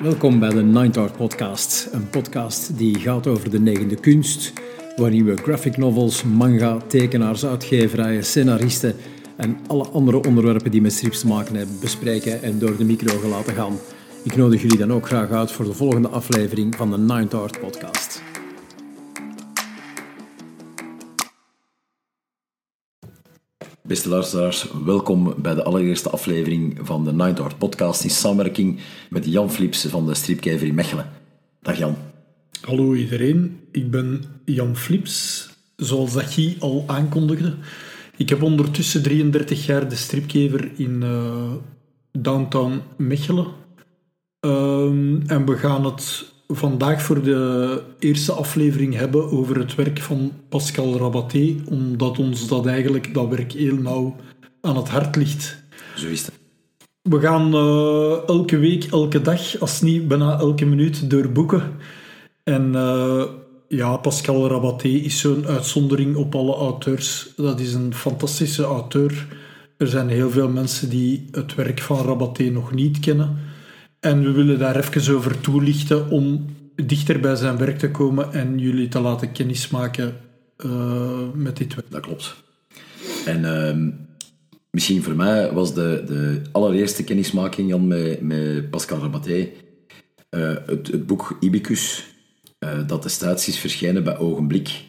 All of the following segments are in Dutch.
Welkom bij de Ninth Art Podcast, een podcast die gaat over de negende kunst, waarin we graphic novels, manga, tekenaars, uitgeverijen, scenaristen en alle andere onderwerpen die met strips te maken hebben bespreken en door de micro laten gaan. Ik nodig jullie dan ook graag uit voor de volgende aflevering van de Ninth Art Podcast. Beste luisteraars, welkom bij de allereerste aflevering van de Ninth Art Podcast in samenwerking met Jan Flips van de Stripkever in Mechelen. Dag Jan. Hallo iedereen, ik ben Jan Flips, zoals dat Guy al aankondigde. Ik heb ondertussen 33 jaar de stripkever in uh, downtown Mechelen. Um, en we gaan het vandaag voor de eerste aflevering hebben over het werk van Pascal Rabaté, omdat ons dat eigenlijk, dat werk heel nauw aan het hart ligt. Zo is het. We gaan uh, elke week, elke dag, als niet bijna elke minuut, doorboeken. En uh, ja, Pascal Rabaté is zo'n uitzondering op alle auteurs. Dat is een fantastische auteur. Er zijn heel veel mensen die het werk van Rabaté nog niet kennen. En we willen daar even over toelichten om dichter bij zijn werk te komen en jullie te laten kennismaken uh, met dit werk. Dat klopt. En uh, misschien voor mij was de, de allereerste kennismaking Jan, met, met Pascal Rabaté uh, het, het, boek Ibicus, uh, dat destijds is verschenen bij Ogenblik.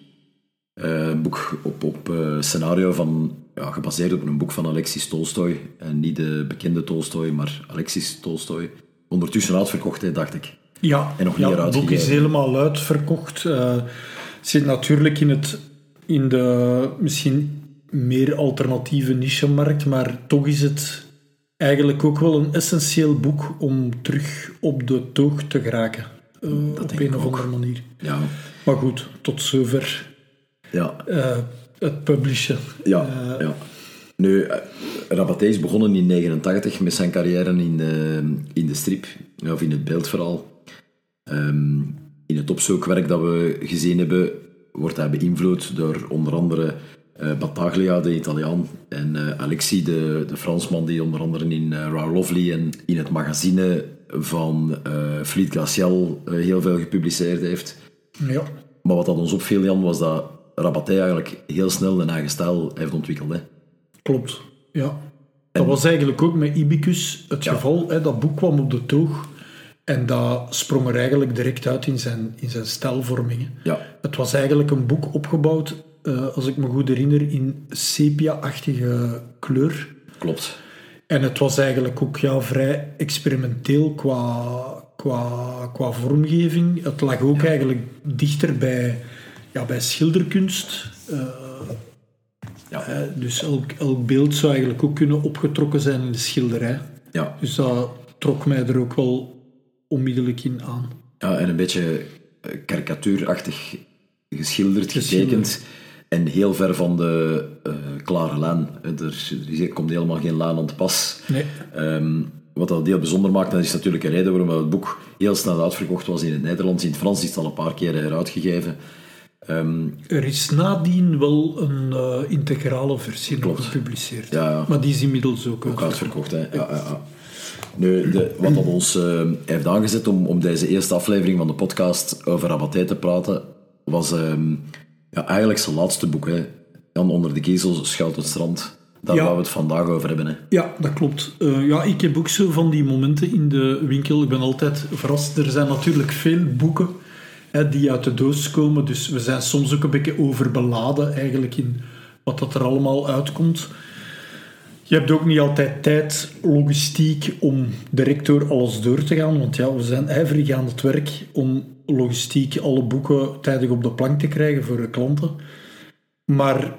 een boek op, op scenario van, ja, gebaseerd op een boek van Alexis Tolstoy. En niet de bekende Tolstoy, maar Alexis Tolstoy ondertussen uitverkocht, hè, dacht ik. Ja, en nog ja, het boek is helemaal uitverkocht. Uh, zit natuurlijk in, het, in de misschien meer alternatieve niche-markt, maar toch is het eigenlijk ook wel een essentieel boek om terug op de toog te geraken. Uh, op een of andere manier. Ja. Maar goed, tot zover ja. Uh, het publishen. Ja, ja. Nu, Rabaté is begonnen in 1989 met zijn carrière in de, in de strip, of in het beeldverhaal. Um, in het opzoekwerk dat we gezien hebben, wordt hij beïnvloed door onder andere uh, Battaglia, de Italiaan, en uh, Alexis, de, de Fransman, die onder andere in uh, Raw Lovely en in het magazine van uh, Fleet Glacial heel veel gepubliceerd heeft. Ja. Maar wat dat ons opviel, Jan, was dat Rabaté eigenlijk heel snel een eigen stijl heeft ontwikkeld. Hè. Klopt, ja. Dat was eigenlijk ook met Ibicus het Ja. geval. Hè, dat boek kwam op de toog en dat sprong er eigenlijk direct uit in zijn, in zijn stijlvormingen. Ja. Het was eigenlijk een boek opgebouwd, uh, als ik me goed herinner, in sepia-achtige kleur. Klopt. En het was eigenlijk ook ja, vrij experimenteel qua, qua, qua vormgeving. Het lag ook eigenlijk dichter bij, ja, bij schilderkunst. Uh, Ja. uh, dus elk, elk beeld zou eigenlijk ook kunnen opgetrokken zijn in de schilderij. Ja. Dus dat trok mij er ook wel onmiddellijk in aan. Ja, en een beetje eh, karikatuurachtig geschilderd, getekend. En heel ver van de uh, klare lijn. Er, er komt helemaal geen lijn aan te pas. Nee. Um, wat dat heel bijzonder maakt, dat is natuurlijk een reden waarom het boek heel snel uitverkocht was in het Nederlands. In het Frans is het al een paar keer heruitgegeven. Um, er is nadien wel een uh, integrale versie nog gepubliceerd. Ja, ja. Maar die is inmiddels ook, ook uitverkocht. Hè? Ja, ja, ja. Nu, de, wat dat ons uh, heeft aangezet om, om deze eerste aflevering van de podcast over Rabaté te praten, was um, ja, eigenlijk zijn laatste boek. Hè? Jan onder de kiezel schuilt het strand. Daar Ja. gaan we het vandaag over hebben. Hè? Ja, dat klopt. Uh, ja, ik heb ook zo van die momenten in de winkel. Ik ben altijd verrast. Er zijn natuurlijk veel boeken die uit de doos komen. Dus we zijn soms ook een beetje overbeladen eigenlijk in wat dat er allemaal uitkomt. Je hebt ook niet altijd tijd, logistiek, om direct door alles door te gaan. Want ja, we zijn ijverig aan het werk om logistiek alle boeken tijdig op de plank te krijgen voor de klanten. Maar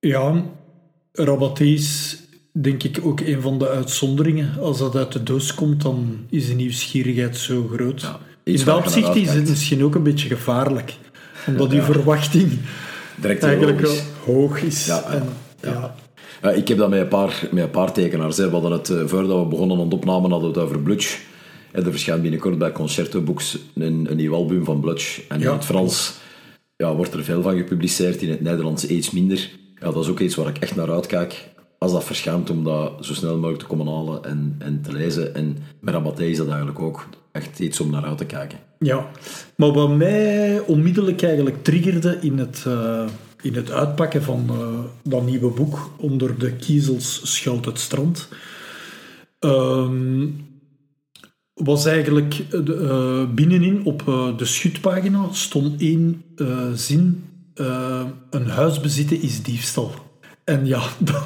ja, Rabaté is denk ik ook een van de uitzonderingen. Als dat uit de doos komt, dan is de nieuwsgierigheid zo groot. In dat opzicht is het misschien ook een beetje gevaarlijk. Omdat die verwachting Direct eigenlijk wel hoog is. En, ja. ja. Ja, ik heb dat met een paar, met een paar tekenaars. Hè. We hadden het, eh, voordat we begonnen aan het opnemen, hadden we het over Blutch. En er verschijnt binnenkort bij Concerto Books een, een nieuw album van Blutch. En Ja. in het Frans ja, wordt er veel van gepubliceerd, in het Nederlands iets minder. Ja, dat is ook iets waar ik echt naar uitkijk. Als dat verschijnt, om dat zo snel mogelijk te komen halen en, en te lezen. En met Rabaté is dat eigenlijk ook. Echt iets om naar uit te kijken. Ja, maar wat mij onmiddellijk eigenlijk triggerde in het, uh, in het uitpakken van uh, dat nieuwe boek onder de kiezels schuilt het strand, um, was eigenlijk uh, binnenin op de schutpagina stond één zin: een huis bezitten is diefstal. En ja, dan,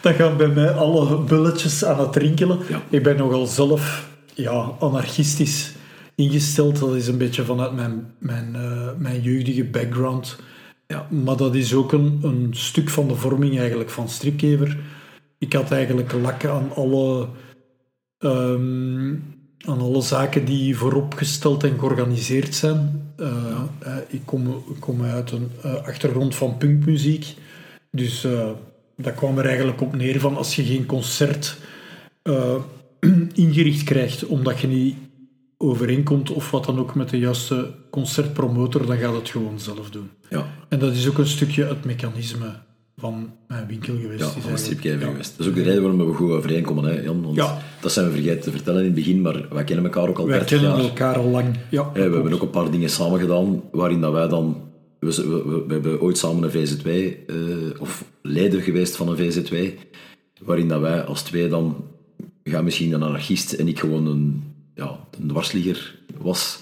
dan, gaan bij mij alle bulletjes aan het rinkelen. Ja. Ik ben nogal zelf ja, anarchistisch ingesteld. Dat is een beetje vanuit mijn, mijn, uh, mijn jeugdige background. Ja. Maar dat is ook een, een stuk van de vorming eigenlijk van stripkever. Ik had eigenlijk lakken aan alle, um, aan alle zaken die vooropgesteld en georganiseerd zijn. Ja. uh, ik, kom, ik kom uit een achtergrond van punkmuziek. Dus dat kwam er eigenlijk op neer van als je geen concert ingericht krijgt, omdat je niet overeenkomt of wat dan ook met de juiste concertpromotor, dan gaat het gewoon zelf doen. Ja. En dat is ook een stukje het mechanisme van mijn winkel geweest. Ja, van ja. geweest. Dat is ook de reden waarom we goed overeenkomen, hè, Jan. Want ja. Dat zijn we vergeten te vertellen in het begin, maar wij kennen elkaar ook al Wij 30 kennen jaar. elkaar al lang. Ja, we hebben ook een paar dingen samen gedaan, waarin dat wij dan... We, we, we hebben ooit samen een VZ2, uh, of leden geweest van een VZ2, waarin dat wij als twee dan, ga misschien een anarchist en ik gewoon een ja, een dwarsligger was,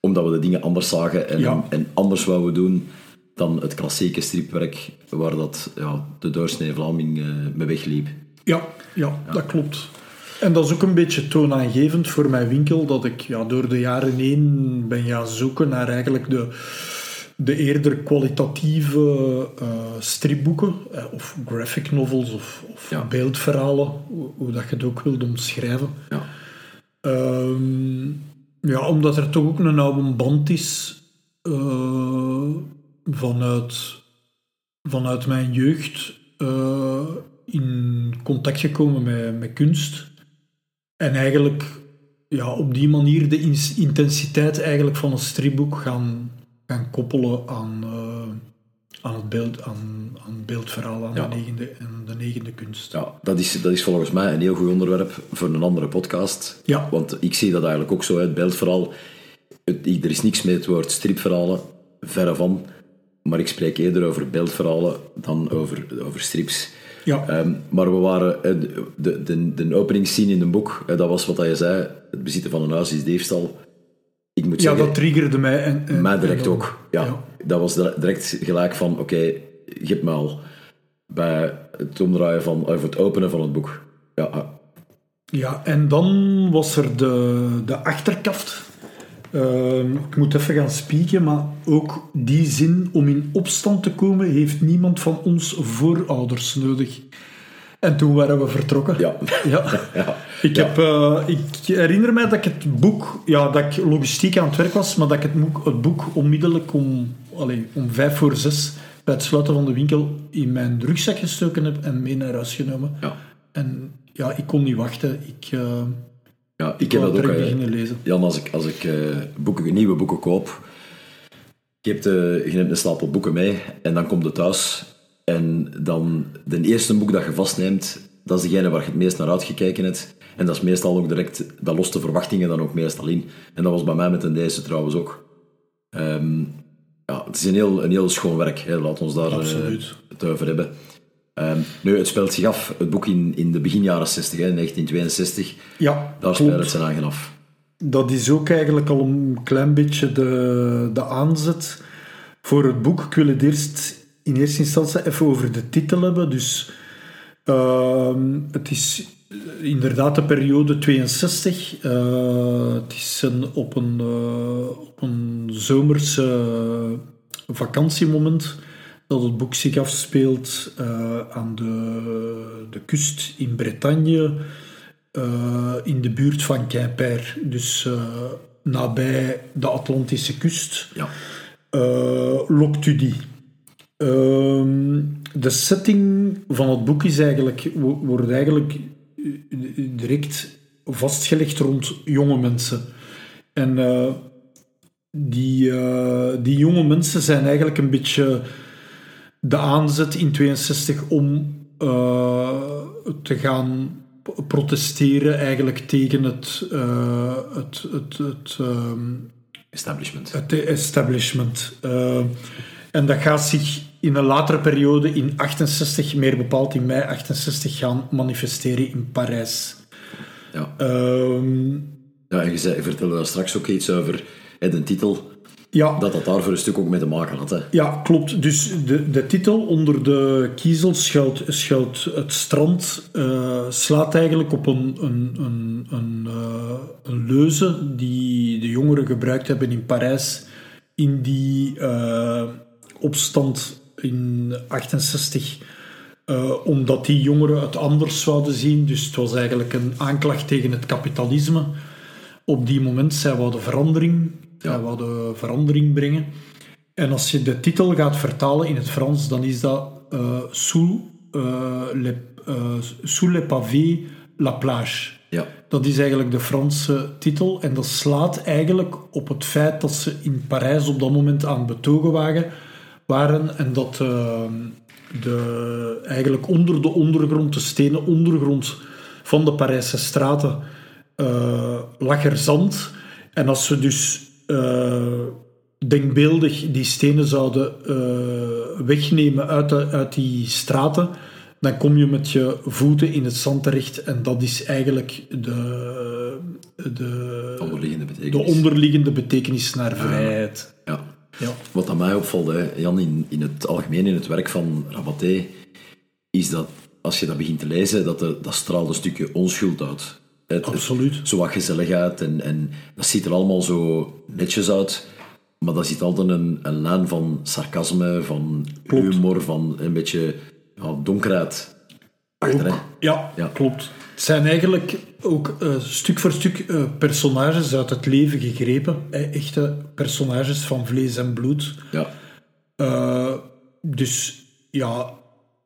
omdat we de dingen anders zagen en, Ja. en anders wouden doen dan het klassieke stripwerk waar dat, ja, de doorsnee Vlaming eh, mee wegliep. Ja, ja, dat klopt. En dat is ook een beetje toonaangevend voor mijn winkel, dat ik ja, door de jaren heen ben gaan zoeken naar eigenlijk de, de eerder kwalitatieve eh, stripboeken, eh, of graphic novels, of, of Ja. beeldverhalen, hoe, hoe dat je het ook wilt omschrijven. Ja. Ehm, ja, omdat er toch ook een oude band is eh, vanuit, vanuit mijn jeugd in contact gekomen met, met kunst. En eigenlijk ja, op die manier de intensiteit eigenlijk van een stripboek gaan, koppelen aan, eh, aan het beeld, aan, aan het beeldverhaal, aan Ja. de, negende, aan de negende kunst. Ja, dat is, dat is volgens mij een heel goed onderwerp voor een andere podcast. Ja. Want ik zie dat eigenlijk ook zo uit, beeldverhaal. Het, er is niks met het woord stripverhalen, verre van. Maar ik spreek eerder over beeldverhalen dan over, over strips. Ja. Ehm, maar we waren, eh, de, de, de openingsscene in een boek, eh, dat was wat je zei, het bezitten van een huis is diefstal. Ik moet ja, zeggen, dat triggerde mij. En, en- mij direct en dan- ook. Ja, ja. Dat was dire- direct gelijk van, oké, je hebt me al. Bij het omdraaien van, of het openen van het boek. Ja, ah, Ja, en dan was er de, de achterkaft. Ehm, ik moet even gaan spieken, maar ook die zin om in opstand te komen heeft niemand van ons voorouders nodig. En toen waren we vertrokken. ja. Ja. ja. Ik, Ja. heb, eh, ik herinner mij dat ik het boek, ja, dat ik logistiek aan het werk was, maar dat ik het boek, het boek onmiddellijk om, allez, om vijf voor zes bij het sluiten van de winkel in mijn rugzak gestoken heb en mee naar huis genomen. Ja. En ja, ik kon niet wachten. Ik, eh Ja, ik ik heb dat ook. beginnen lezen. Jan, als ik, als ik eh, boeken, nieuwe boeken koop, je hebt, je neemt een stapel boeken mee en dan komt het thuis. En dan de eerste boek dat je vastneemt, dat is degene waar je het meest naar uitgekeken hebt. En dat is meestal ook direct, dat lost de verwachtingen dan ook meestal in. En dat was bij mij met een deze trouwens ook. Ehm, ja, het is een heel, een heel schoon werk, hè. laat ons daar Absoluut. het over hebben. Ehm, nu, het speelt zich af, het boek in, in de begin jaren 60, hè, 1962. Ja, Daar speelt het zijn aan af. Dat is ook eigenlijk al een klein beetje de, de aanzet voor het boek. Ik wil het eerst in eerste instantie even over de titel hebben. Dus ehm, het is inderdaad de periode 62. Eh, het is een, op, een, eh, op een zomerse vakantiemoment dat het boek zich afspeelt eh, aan de, de kust in Bretagne, in de buurt van Quimper, dus nabij de Atlantische kust. Ja. Uh, Loctudie. Ehm, de setting van het boek is eigenlijk, wo- wordt eigenlijk direct vastgelegd rond jonge mensen. En eh, die, eh, die jonge mensen zijn eigenlijk een beetje de aanzet in 62 om eh, te gaan protesteren eigenlijk tegen het, het, het, het, ehm, Establishment. het establishment. En dat gaat zich in een latere periode, in 68, meer bepaald in mei 68, gaan manifesteren in Parijs. Ja. Ehm, ja, en je, zei, je vertelde daar straks ook iets over hè, de titel, ja, dat dat daar voor een stuk ook mee te maken had. Hè. Ja, klopt. Dus de, de titel onder de kiezel schuilt, schuilt het strand, eh, slaat eigenlijk op een, een, een, een, eh, een leuze die de jongeren gebruikt hebben in Parijs in die eh, opstand in 68. eh, omdat die jongeren het anders zouden zien. Dus het was eigenlijk een aanklacht tegen het kapitalisme. Op die moment, zij wouden verandering, zij wouden verandering brengen. En als je de titel gaat vertalen in het Frans, dan is dat eh, sous, eh, le, sous le pavé la plage. Ja. Dat is eigenlijk de Franse titel. En dat slaat eigenlijk op het feit dat ze in Parijs op dat moment aan betogen waren, waren en dat eh, de, eigenlijk onder de ondergrond, de stenen ondergrond van de Parijse straten, eh, lag er zand. En als ze dus eh, denkbeeldig die stenen zouden wegnemen uit, de, uit die straten, dan kom je met je voeten in het zand terecht. En dat is eigenlijk de, de, Onderliggende de betekenis. onderliggende betekenis naar vrijheid. Ja. Ja. Wat aan mij opvalt, hè, Jan, in, in het algemeen in het werk van Rabaté, is dat als je dat begint te lezen, dat de, dat straalt een stukje onschuld uit. Het, Absoluut. Het, zo wat gezelligheid en, en dat ziet er allemaal zo netjes uit, maar dat zit altijd een, een lijn van sarcasme, van Klopt. humor, van een beetje ja, donkerheid achter. Ja, Ja. klopt. Het zijn eigenlijk ook eh, stuk voor stuk eh, personages uit het leven gegrepen. Eh, echte personages van vlees en bloed. Ja, dus ja,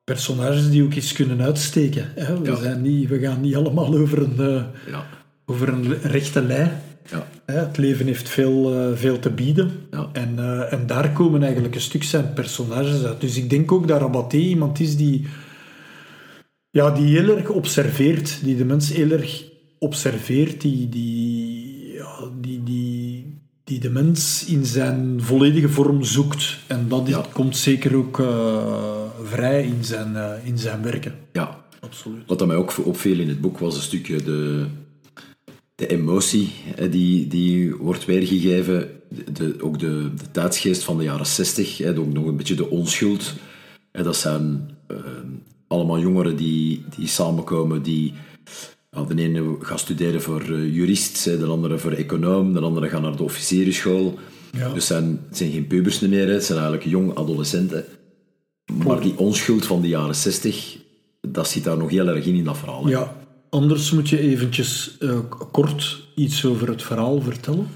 personages die ook eens kunnen uitsteken. Hè? We, Ja. zijn niet, we gaan niet allemaal over een, ja, over een rechte lei. ja, Hè? Het leven heeft veel, veel te bieden. Ja. En, en daar komen eigenlijk een stuk zijn personages uit. Dus ik denk ook dat Rabaté iemand is die, ja, die heel erg observeert, die de mens heel erg observeert, die, die, ja, die, die, die de mens in zijn volledige vorm zoekt. En dat Ja. komt zeker ook eh, vrij in zijn, eh, in zijn werken. ja. Absoluut. Wat dat mij ook opviel in het boek was een stukje de, de emotie hè, die, die wordt weergegeven. De, de- ook de, de tijdsgeest van de jaren 60, hè, ook nog een beetje de onschuld. Dat zijn eh, allemaal jongeren die, die samenkomen, die de ene gaat studeren voor eh, jurist, de andere voor econoom, de andere gaat naar de officierenschool. Ja. Dus het zijn, het zijn geen pubers meer, het zijn eigenlijk jong adolescenten. Maar die onschuld van de jaren 60, dat zit daar nog heel erg in in dat verhaal. hè. Ja, anders moet je eventjes eh, kort iets over het verhaal vertellen.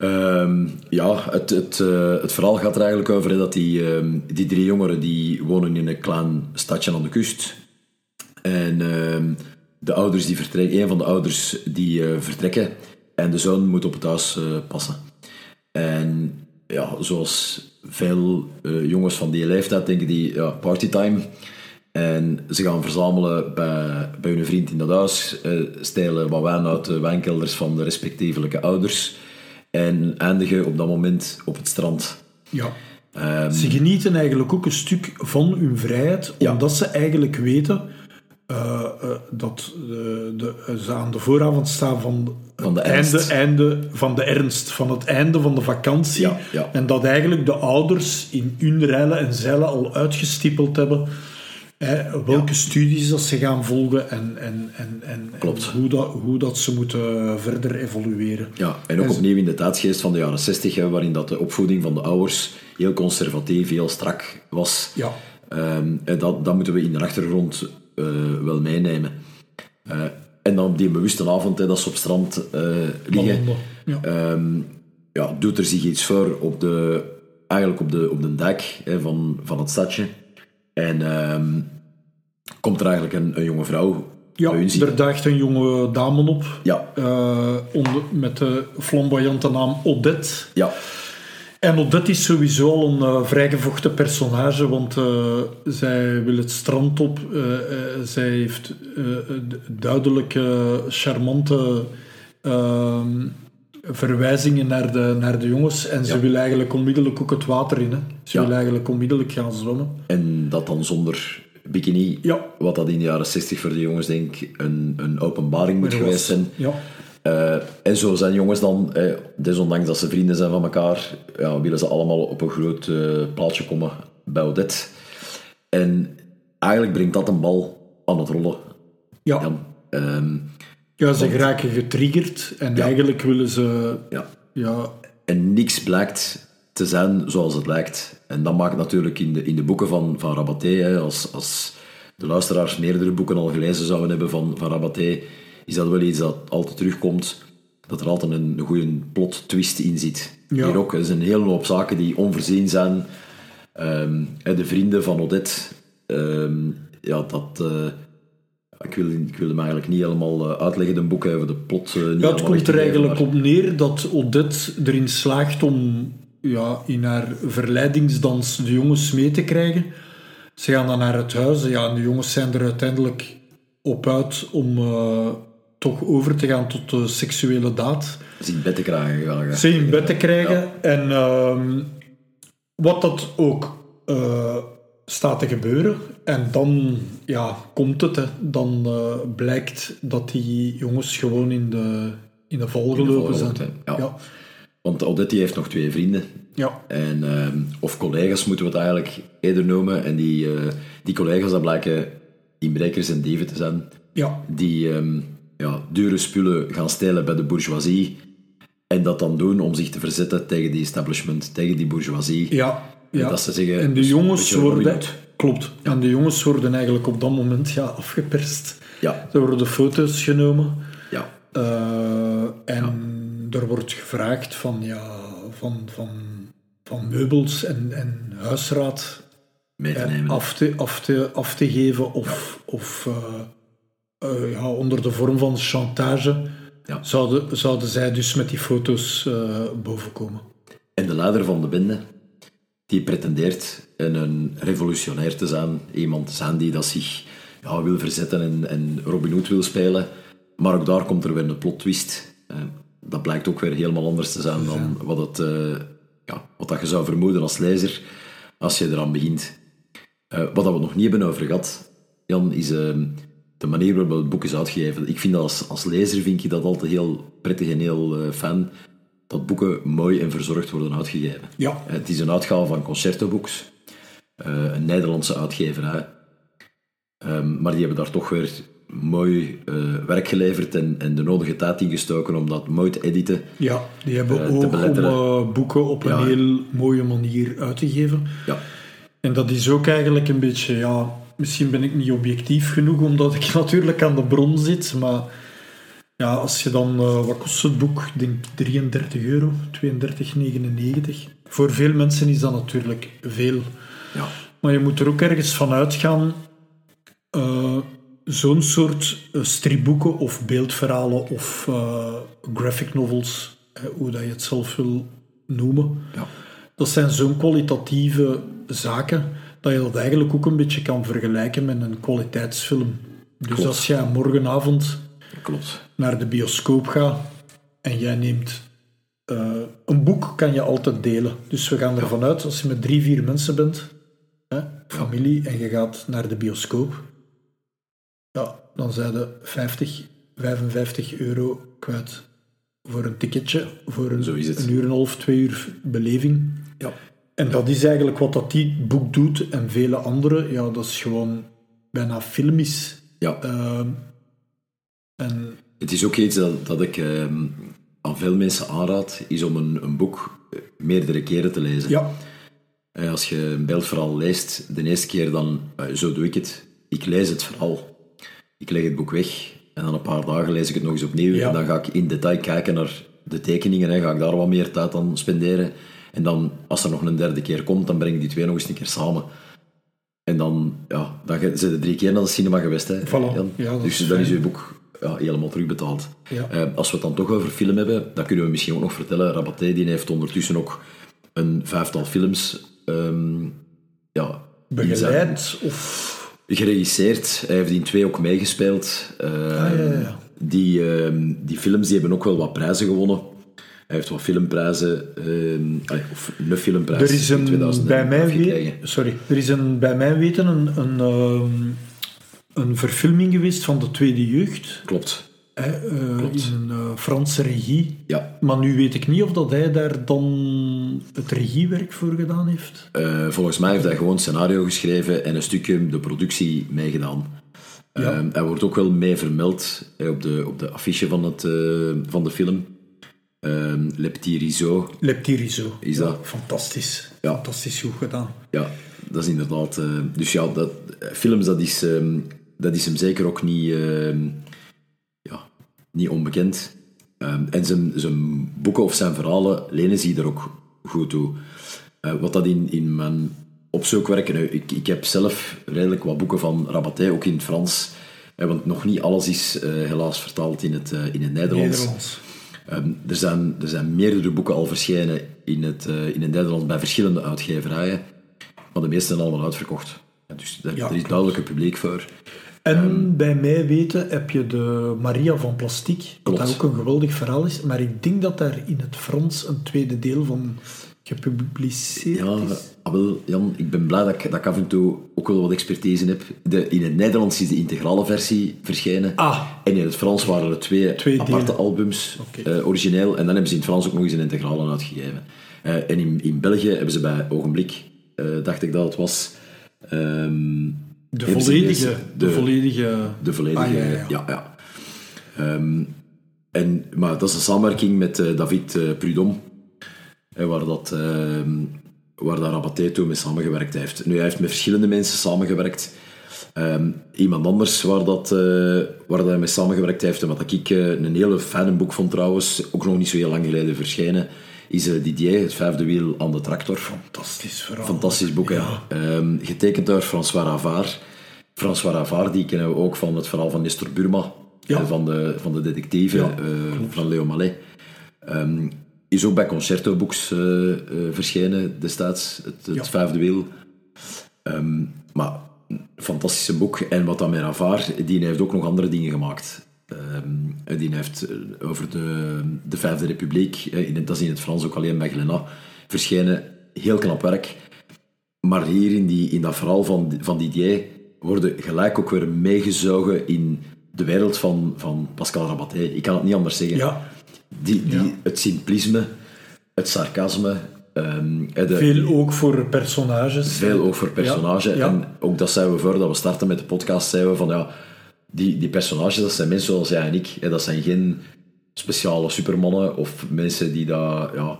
Ehm, ja, het, het, eh, het verhaal gaat er eigenlijk over dat die, ehm, die drie jongeren die wonen in een klein stadje aan de kust. En ehm, de ouders die vertrekken, een van de ouders die eh, vertrekken en de zoon moet op het huis eh, passen. En ja, zoals veel jongens van die leeftijd denken die ja, partytime. En ze gaan verzamelen bij, bij hun vriend in dat huis, stelen wat wijn uit de wijnkelders van de respectievelijke ouders en eindigen op dat moment op het strand. Ja. Ehm, Ze genieten eigenlijk ook een stuk van hun vrijheid, Ja. omdat ze eigenlijk weten eh, eh, dat de, de, ze aan de vooravond staan van, Van de ernst. einde, einde van de ernst, van het einde van de vakantie. Ja, ja. En dat eigenlijk de ouders in hun reilen en zeilen al uitgestippeld hebben welke studies dat ze gaan volgen en, en, en, en, Klopt. en hoe, dat, hoe dat ze moeten verder evolueren. Ja, en ook En ze- opnieuw in de tijdsgeest van de jaren 60, hè, waarin dat de opvoeding van de ouders heel conservatief, heel strak was. Ja. Ehm, en dat, dat moeten we in de achtergrond eh, wel meenemen. Eh, en dan op die bewuste avond hè, dat ze op strand eh, liggen. Ja. ehm, ja, doet er zich iets voor op de, eigenlijk op de, op de dijk hè, van, van het stadje. En ehm, komt er eigenlijk een, een jonge vrouw Ja, er daagt een jonge dame op Ja, eh, onder, met de flamboyante naam Odette. ja, En Odette is sowieso al een uh, vrijgevochten personage, want uh, zij wil het strand op. Zij heeft duidelijk charmante ehm, verwijzingen naar de, naar de jongens. En ze wil eigenlijk onmiddellijk ook het water in. Hè. Ze Ja. wil eigenlijk onmiddellijk gaan zwemmen. En dat dan zonder bikini, Ja. wat dat in de jaren 60 voor de jongens denk ik een, een openbaring moet geweest zijn. Ja. Eh, en zo zijn jongens dan, eh, desondanks dat ze vrienden zijn van elkaar, ja, willen ze allemaal op een groot eh, plaatsje komen bij Odette. En eigenlijk brengt dat een bal aan het rollen. Ja. Ja, ze geraken getriggerd en Ja. eigenlijk willen ze... ja. Ja, En niks blijkt te zijn zoals het lijkt. En dat maakt natuurlijk in de, in de boeken van, van Rabaté, hè, als, als de luisteraars meerdere boeken al gelezen zouden hebben van, van Rabaté, is dat wel iets dat altijd terugkomt, dat er altijd een, een goede plot twist in zit. Ja. Hier ook, er zijn een hele hoop zaken die onvoorzien zijn. Ehm, de vrienden van Odette, ehm, ja, dat... eh, ik wil, ik wil hem eigenlijk niet helemaal eh, uitleggen, de boeken over de plot. eh, niet Ja, het komt er eigenlijk maar- op neer dat Odette erin slaagt om ja, in haar verleidingsdans de jongens mee te krijgen. Ze gaan dan naar het huis ja, en de jongens zijn er uiteindelijk op uit om eh, toch over te gaan tot de seksuele daad. Ze in bed te krijgen. Ja. Ze in bed te krijgen. En ehm, wat dat ook staat te gebeuren. En dan ja, komt het. Hè. Dan eh, blijkt dat die jongens gewoon in de, in de val gelopen zijn. ja. Ja. Want die heeft nog twee vrienden. Ja. En, ehm, of collega's moeten we het eigenlijk eerder noemen. En die, eh, die collega's dat blijken inbrekers en dieven te zijn. Ja. Die ehm, ja, dure spullen gaan stelen bij de bourgeoisie. En dat dan doen om zich te verzetten tegen die establishment, tegen die bourgeoisie. Ja. Ja. dat ze zeggen, en de dus jongens worden... Klopt. En de jongens worden eigenlijk op dat moment ja, afgeperst. Ja, Er worden foto's genomen. ja, Eh, en er wordt gevraagd van, ja, van, van, van meubels en, en huisraad mee te eh, nemen. af, te, af, te, af te geven of, of eh, ja, onder de vorm van chantage Ja. zouden, zouden zij dus met die foto's bovenkomen. En de leider van de bende, die pretendeert een, revolutionair te zijn. Iemand te zijn die dat zich ja, wil verzetten en, en Robin Hood wil spelen. Maar ook daar komt er weer een plot twist. Eh, dat blijkt ook weer helemaal anders te zijn dan wat, het, eh, ja, wat dat je zou vermoeden als lezer als je eraan begint. Eh, wat dat we nog niet hebben over gehad, Jan, is eh, de manier waarop het boek is uitgegeven. Ik vind dat als, als lezer vind ik dat altijd heel prettig en heel fijn dat boeken mooi en verzorgd worden uitgegeven. Ja. Het is een uitgave van Concerto Books, eh, een Nederlandse uitgeverij. Ehm, maar die hebben daar toch weer mooi eh, werk geleverd en, en de nodige tijd ingestoken om dat mooi te editen. Ja, die hebben Eh, ook om eh, boeken op een Ja. heel mooie manier uit te geven. Ja, En dat is ook eigenlijk een beetje, ja, misschien ben ik niet objectief genoeg omdat ik natuurlijk aan de bron zit, maar ja, als je dan, eh, wat kost het boek? Ik denk 33 euro, 32,99. Voor veel mensen is dat natuurlijk veel. ja, Maar je moet er ook ergens van uitgaan, eh, zo'n soort eh, stripboeken of beeldverhalen of graphic novels, hoe dat je het zelf wil noemen, ja. dat zijn zo'n kwalitatieve zaken dat je dat eigenlijk ook een beetje kan vergelijken met een kwaliteitsfilm. Dus Klopt. als jij morgenavond klopt. naar de bioscoop gaat en jij neemt eh, een boek, kan je altijd delen. Dus we gaan ervan uit, als je met drie, vier mensen bent, hè, familie, en je gaat naar de bioscoop, ja, dan zijn de 50, 55 euro kwijt voor een ticketje, voor een uur en een half, twee uur beleving. Ja. En dat is eigenlijk wat dat die boek doet en vele andere. Ja, dat is gewoon bijna filmisch. ja. Ehm, en Het is ook iets dat, dat ik ehm, aan veel mensen aanraad, is om een, een boek eh, meerdere keren te lezen. ja, Eh, Als je een beeldverhaal leest, de eerste keer dan, eh, zo doe ik het. Ik lees het verhaal. Ik leg het boek weg en dan een paar dagen lees ik het nog eens opnieuw. Ja. En dan ga ik in detail kijken naar de tekeningen en ga ik daar wat meer tijd aan spenderen. En dan, als er nog een derde keer komt, dan breng ik die twee nog eens een keer samen. En dan, ja, dan zijn drie keer naar de cinema geweest. Hè, Voilà. Jan. Ja, dat dus is dan is fijn. je boek ja, helemaal terugbetaald. Ja. Eh, als we het dan toch over film hebben, dan kunnen we misschien ook nog vertellen, Rabaté die heeft ondertussen ook een vijftal films ehm, ja, Begeleid of... Geregisseerd. Hij heeft in twee ook meegespeeld. Uh, ah, ja, ja. Die, ehm, die films die hebben ook wel wat prijzen gewonnen. Hij heeft wat filmprijzen, uh, of een filmprijs er is een, in 2000 bij mij weten, Sorry, er is een, bij mij weten een, een, um, een verfilming geweest van de Tweede Jeugd. Klopt. Uh, Klopt. In een uh, Franse regie. Ja. Maar nu weet ik niet of dat hij daar dan het regiewerk voor gedaan heeft. Uh, volgens mij heeft hij gewoon scenario geschreven en een stukje de productie meegedaan. Ja. Ehm, hij wordt ook wel mee vermeld op, de, op de affiche van, het, van de film. Um, Le Petit Riso. Le Petit Riso. Is dat? Fantastisch. Ja. Fantastisch goed gedaan. Ja, dat is inderdaad... Uh, dus ja, dat, films, dat is, um, dat is hem zeker ook niet, uh, ja, niet onbekend. Um, en zijn, zijn boeken of zijn verhalen lenen zich er ook goed toe. Uh, wat dat in, in mijn opzoekwerk... Nou, ik, ik heb zelf redelijk wat boeken van Rabaté, ook in het Frans. want nog niet alles is helaas vertaald in het, in het Nederlands. Nederlands. Um, er, zijn, er zijn meerdere boeken al verschenen in het, in het Nederlands bij verschillende uitgeverijen, maar de meeste zijn allemaal uitverkocht. Ja, dus daar, Ja, er is duidelijk een publiek voor. En Ehm, bij mij weten heb je de Maria van Plastiek, Klopt. dat ook een geweldig verhaal is. Maar ik denk dat daar in het Frans een tweede deel van gepubliceerd Ja, is. ah, wel, Jan, ik ben blij dat ik, dat ik af en toe ook wel wat expertise heb. De, in het Nederlands is de integrale versie verschenen. Ah, En in het Frans waren er twee, Twee aparte delen. albums, eh, origineel. En dan hebben ze in het Frans ook nog eens een integrale uitgegeven. Eh, en in, in België hebben ze bij Ogenblik, eh, dacht ik dat het was... ehm, de volledige, de, volledige... de volledige... Ah, ja, ja, ja. Ehm, en, maar dat is een samenwerking met eh, David Prudhomme, eh, waar, dat, ehm, waar dat Rabaté toen mee samengewerkt heeft. Nu, hij heeft met verschillende mensen samengewerkt. Ehm, iemand anders waar, dat, eh, waar dat hij mee samengewerkt heeft, en wat ik een hele fijne boek vond trouwens, ook nog niet zo heel lang geleden verschenen, is eh, Didier, het vijfde wiel aan de tractor. Fantastisch verhaal. Fantastisch boek, hè. Ehm, getekend door François Ravard. François Ravard, die kennen we ook van het verhaal van Nestor Burma, Ja. eh, van, de, van de detective Ja, eh, van Leo Mallet. Ehm, is ook bij Concerto Books verschenen destijds, het, het Ja. vijfde wiel. Ehm, maar fantastische boek. En wat dan met Ravard, die heeft ook nog andere dingen gemaakt. En die heeft eh, over de, de Vijfde Republiek, eh, in het, dat is in het Frans ook alleen Glénat, verschenen. Heel knap werk. Maar hier in, die, in dat verhaal van, van Didier worden gelijk ook weer meegezogen in de wereld van, van Pascal Rabaté. Ik kan het niet anders zeggen. Ja, Die, die, Ja. Het simplisme, het sarcasme, ehm, eh, de, veel ook voor personages. veel ook voor personage. Ja, ja. En ook dat zeiden we voordat we starten met de podcast, zeiden we van ja, die, die personages, dat zijn mensen zoals jij en ik. Hè, dat zijn geen speciale supermannen of mensen die daar ja,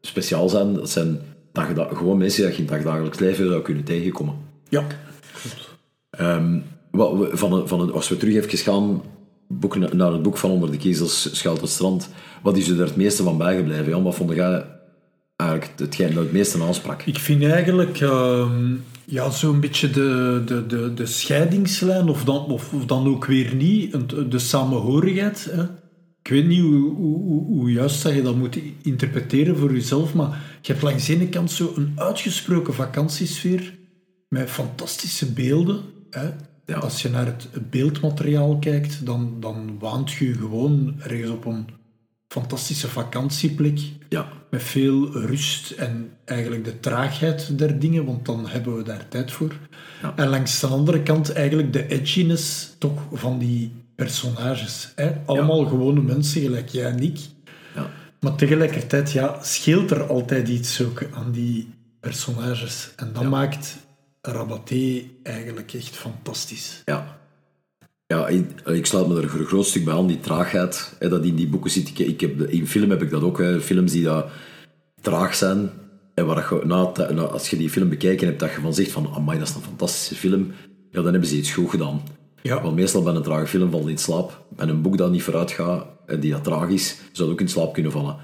speciaal zijn. Dat zijn dagda- gewoon mensen die je in het dagdagelijks leven zou kunnen tegenkomen. Ja. Ehm, wat van, van een, als we terug even gaan boek, na- naar het boek van Onder de Kiezels, Schuilt het Strand, wat is er het meeste van bijgebleven? Jan? Wat vond jij eigenlijk hetgeen dat het meeste aansprak? Ik vind eigenlijk ehm, ja, zo'n beetje de, de, de, de scheidingslijn, of dan, of, of dan ook weer niet, de samenhorigheid. Hè. Ik weet niet hoe, hoe, juist dat je dat moet interpreteren voor jezelf, maar je hebt langs de ene kant zo een uitgesproken vakantiesfeer met fantastische beelden. Hè. Ja. Als je naar het beeldmateriaal kijkt, dan, dan waant je je gewoon ergens op een fantastische vakantieplek Ja, met veel rust en eigenlijk de traagheid der dingen, want dan hebben we daar tijd voor. Ja. En langs de andere kant eigenlijk de edginess toch van die personages. Hè? Allemaal gewone mensen, gelijk jij en ik. ja. Maar tegelijkertijd ja, scheelt er altijd iets ook aan die personages. En dat maakt Rabaté eigenlijk echt fantastisch. Ja. Ja, ik, ik sluit me er voor een groot stuk bij aan, die traagheid. Hè, dat in die boeken zit. Ik, ik heb, in film heb ik dat ook. Hè, films die dat traag zijn. En waar je, na, als je die film bekeken hebt, dat je van zegt van, amai, dat is een fantastische film. Ja, dan hebben ze iets goed gedaan. Ja. Want meestal bij een trage film valt in slaap. Bij een boek dat niet vooruit gaat, en die dat traag is, zou ook in slaap kunnen vallen.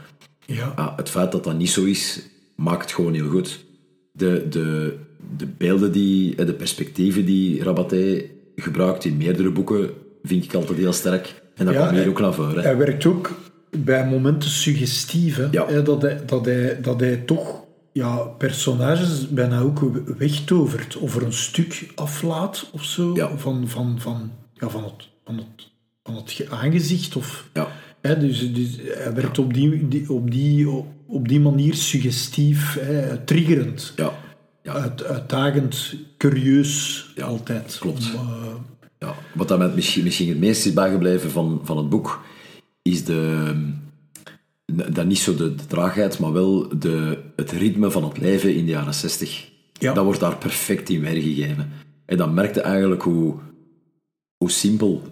Ja, Ja, het feit dat dat niet zo is, maakt het gewoon heel goed. De, de, de beelden, die, de perspectieven die Rabaté gebruikt in meerdere boeken, vind ik altijd heel sterk. En dat Ja, komt hier ook naar voren. Hij werkt ook bij momenten suggestief. Hè? Ja. Hè, Dat, hij, dat, hij, dat hij toch ja, personages bijna ook wegtovert of er een stuk aflaat of zo Ja. van, van, van, ja, van, het, van, het, van het ge- aangezicht. Of, Ja. hè, dus, dus hij werkt op, die, die, op, die, op die manier suggestief, hè, triggerend, Ja. Ja. uit, uitdagend, curieus Ja, altijd. klopt. Om, eh, Ja, wat dat mij misschien, misschien het meest is bijgebleven van, van het boek, is de, dat niet zo de, de traagheid, maar wel de, het ritme van het leven in de jaren 60. Ja. Dat wordt daar perfect in weergegeven. En dan merkte eigenlijk hoe, hoe simpel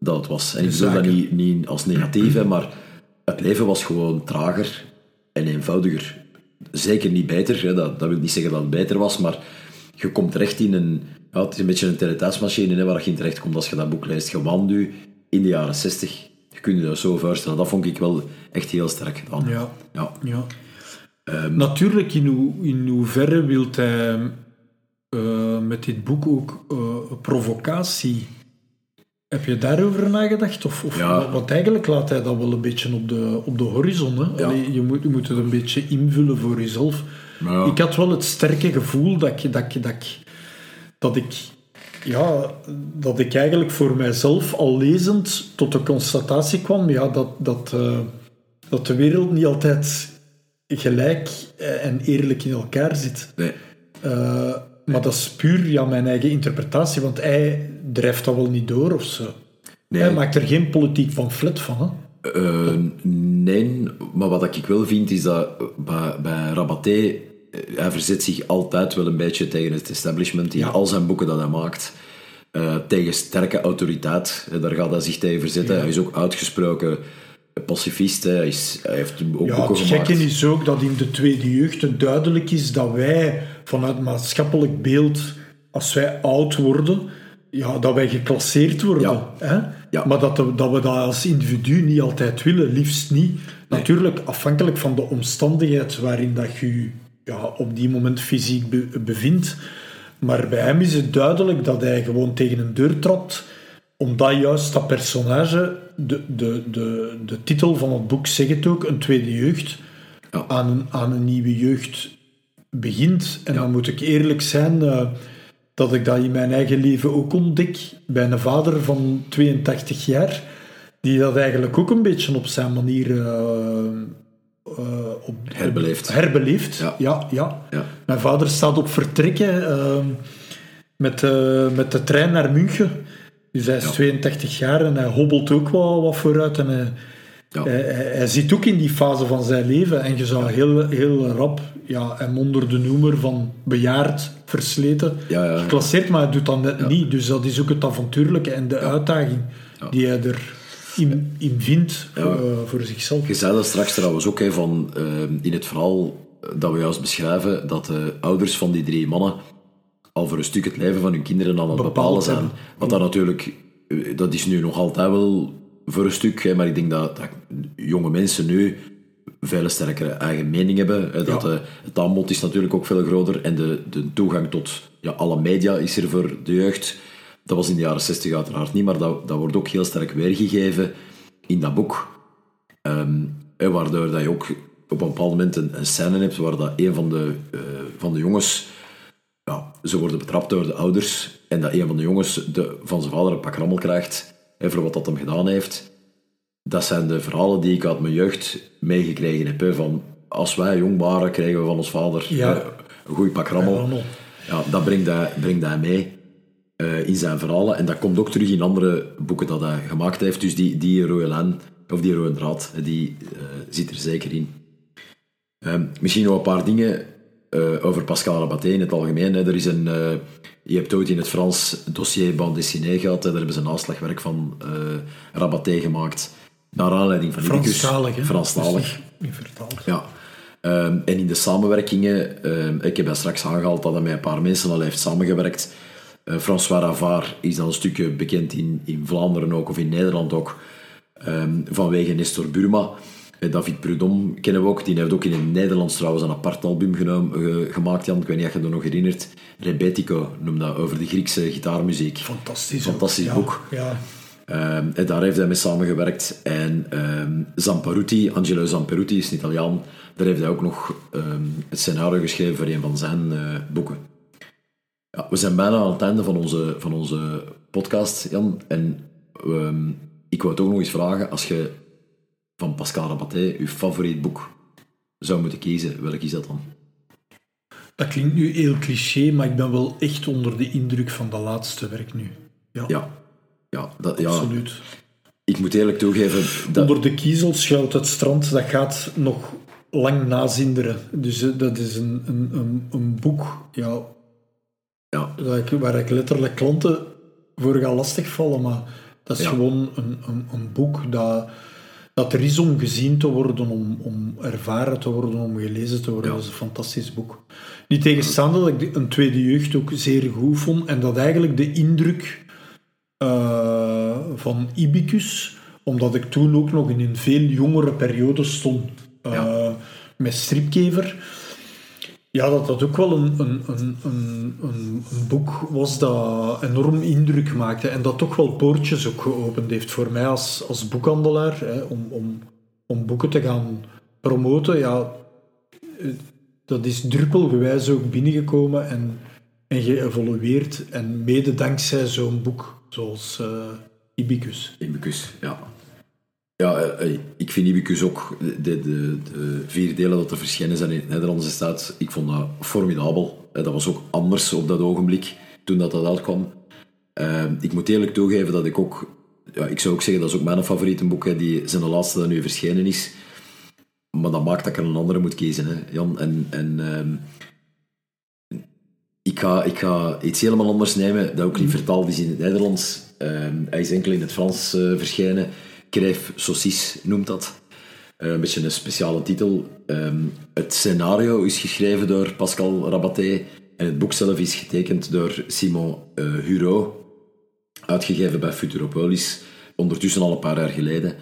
dat het was. En ik bedoel dat niet, niet als negatief, hè, maar het leven was gewoon trager en eenvoudiger. Zeker niet beter, hè. Dat, dat wil niet zeggen dat het beter was, maar je komt terecht in een... Ja, het is een beetje een teletijdsmachine hè, waar je in terecht komt als je dat boek leest. Je nu in de jaren 60. Je kunt je dat zo voorstellen. Dat vond ik wel echt heel sterk gedaan. ja. Ja. Ja. Natuurlijk, in, hoe, in hoeverre wil hij eh, met dit boek ook eh, provocatie? Heb je daarover nagedacht? Of, of, Ja. Want eigenlijk laat hij dat wel een beetje op de, op de horizon. Hè? Ja. Allee, je, moet, je moet het een beetje invullen voor jezelf. Ja. Ik had wel het sterke gevoel dat ik, dat ik, dat ik, dat ik, ja, dat ik eigenlijk voor mijzelf al lezend tot de constatatie kwam ja, dat, dat, eh, dat de wereld niet altijd gelijk eh, en eerlijk in elkaar zit. Nee. Eh, maar dat is puur ja, mijn eigen interpretatie, want hij drijft dat wel niet door of zo. Nee. Hij maakt er geen politiek pamflet van. Hè? Eh, nee, maar wat ik wel vind is dat bij, bij Rabaté, eh, hij verzet zich altijd wel een beetje tegen het establishment in Ja. al zijn boeken dat hij maakt. Eh, tegen sterke autoriteit, daar gaat hij zich tegen verzetten. Ja. Hij is ook uitgesproken pacifist. hè. Hij, is, hij heeft ook Ja, boeken het gemaakt. gekke is ook dat in de tweede jeugd het duidelijk is dat wij vanuit maatschappelijk beeld, als wij oud worden, ja, dat wij geclasseerd worden. Ja. Hè? Ja. Maar dat, de- dat we dat als individu niet altijd willen, liefst niet. Natuurlijk afhankelijk van de omstandigheid waarin dat je je, ja, op die moment fysiek be- bevindt. Maar bij hem is het duidelijk dat hij gewoon tegen een deur trapt, omdat juist dat personage, de, de, de, de titel van het boek zegt het ook, een tweede jeugd, Ja. aan, een, aan een nieuwe jeugd begint. En dan moet ik eerlijk zijn eh, dat ik dat in mijn eigen leven ook ontdek bij een vader van 82 jaar, die dat eigenlijk ook een beetje op zijn manier eh, eh, op, Herbeleeft. herbeleeft. Ja. Ja, ja. Ja. Mijn vader staat op vertrekken eh, met, eh, met de trein naar München. Dus hij is Ja. 82 jaar en hij hobbelt ook wel wat vooruit. En hij, Ja. hij, zit ook in die fase van zijn leven. En je zou heel, heel rap ja, hem onder de noemer van bejaard, versleten, Ja, ja. geclasseerd. Maar hij doet dat net niet. Dus dat is ook het avontuurlijke en de uitdaging die hij erin in vindt Ja. voor, eh, voor zichzelf. Je zei dat straks trouwens ook hè, van, eh, in het verhaal dat we juist beschrijven, dat de ouders van die drie mannen al voor een stuk het leven van hun kinderen aan het Bepaald bepalen zijn. Wat dat natuurlijk, eh, dat is nu nog altijd wel voor een stuk, hè, maar ik denk dat, dat jonge mensen nu veel sterkere eigen mening hebben. Hè, dat Ja. de, het aanbod is natuurlijk ook veel groter en de, de toegang tot ja, alle media is er voor de jeugd. Dat was in de jaren 60 uiteraard niet, maar dat, dat wordt ook heel sterk weergegeven in dat boek. Ehm, en waardoor dat je ook op een bepaald moment een, een scène hebt waar dat een van de, eh, van de jongens, ja, ze worden betrapt door de ouders, en dat een van de jongens de, van zijn vader een pak rammel krijgt hè, voor wat dat hem gedaan heeft. Dat zijn de verhalen die ik uit mijn jeugd meegekregen heb. Hè, van als wij jong waren, kregen we van ons vader Ja. een goed pak rammel. Ja, dat brengt hij, brengt hij mee eh, in zijn verhalen. En dat komt ook terug in andere boeken dat hij gemaakt heeft. Dus die, die rode lijn, of die rode draad, die eh, zit er zeker in. Ehm, misschien nog een paar dingen eh, over Pascal Rabaté in het algemeen. Hè. Er is een, eh, je hebt ooit in het Frans dossier bande dessinée gehad. Hè. Daar hebben ze een naslagwerk van eh Rabaté gemaakt. Naar aanleiding van. Franstalig, hè? Franstalig. Vertaald. Ja. Ehm, en in de samenwerkingen, ehm, ik heb daar straks aangehaald dat hij met een paar mensen al heeft samengewerkt. François Ravard is dan een stukje bekend in, in Vlaanderen ook, of in Nederland ook, ehm, vanwege Nestor Burma. Eh, David Prudhomme kennen we ook, die heeft ook in het Nederlands trouwens een apart album genomen, gemaakt, Jan. Ik weet niet of je dat nog herinnert. Rebetiko noemde dat, over de Griekse gitaarmuziek. Fantastisch. Fantastisch ook. boek. Ja, ja. Ehm, en daar heeft hij mee samengewerkt. En ehm, Zamparuti, Angelo Zamparuti is een Italiaan, daar heeft hij ook nog ehm, het scenario geschreven voor een van zijn eh, boeken. Ja, we zijn bijna aan het einde van onze, van onze podcast, Jan. En ik wou het ook nog eens vragen, als je van Pascal Rabaté je favoriet boek zou moeten kiezen, welk is dat dan? Dat klinkt nu heel cliché, maar ik ben wel echt onder de indruk van dat laatste werk nu. Ja, Ja, ja, dat, ja absoluut. ik moet eerlijk toegeven... Dat, Onder de kiezel schuilt het strand, dat gaat nog lang nazinderen. Dus eh, dat is een, een, een, een boek ja, ja, waar, ik, waar ik letterlijk klanten voor ga lastigvallen. Maar dat is Ja. gewoon een, een, een boek dat, dat er is om gezien te worden, om, om ervaren te worden, om gelezen te worden. Ja. Dat is een fantastisch boek. Niet tegenstaande dat ik een tweede jeugd ook zeer goed vond en dat eigenlijk de indruk eh, van Ibicus, omdat ik toen ook nog in een veel jongere periode stond eh, Ja. met stripkever, ja, dat dat ook wel een, een, een, een, een, boek was dat enorm indruk maakte en dat toch wel poortjes ook geopend heeft voor mij als, als boekhandelaar, hè, om, om, om boeken te gaan promoten. Ja, eh, dat is druppelgewijs ook binnengekomen en, en geëvolueerd. En mede dankzij zo'n boek zoals eh Ibicus. Ibicus, ja. Ja, eh, eh, ik vind Ibicus ook, de, de, de vier delen dat er verschenen zijn in het Nederlands staat, ik vond dat formidabel. Eh, Dat was ook anders op dat ogenblik, toen dat, dat uitkwam. Eh, ik moet eerlijk toegeven dat ik ook, ja, ik zou ook zeggen, dat is ook mijn favoriete boek, die zijn de laatste dat nu verschenen is. Maar dat maakt dat ik er een andere moet kiezen, hè, Jan. En, en ehm, ik, ga, ik ga iets helemaal anders nemen, dat ook niet vertaald is in het Nederlands. Ehm, hij is enkel in het Frans verschenen. Crève Saucisse noemt dat. Eh, een beetje een speciale titel. Ehm, het scenario is geschreven door Pascal Rabaté en het boek zelf is getekend door Simon eh Hureau, uitgegeven bij Futuropolis, ondertussen al een paar jaar geleden.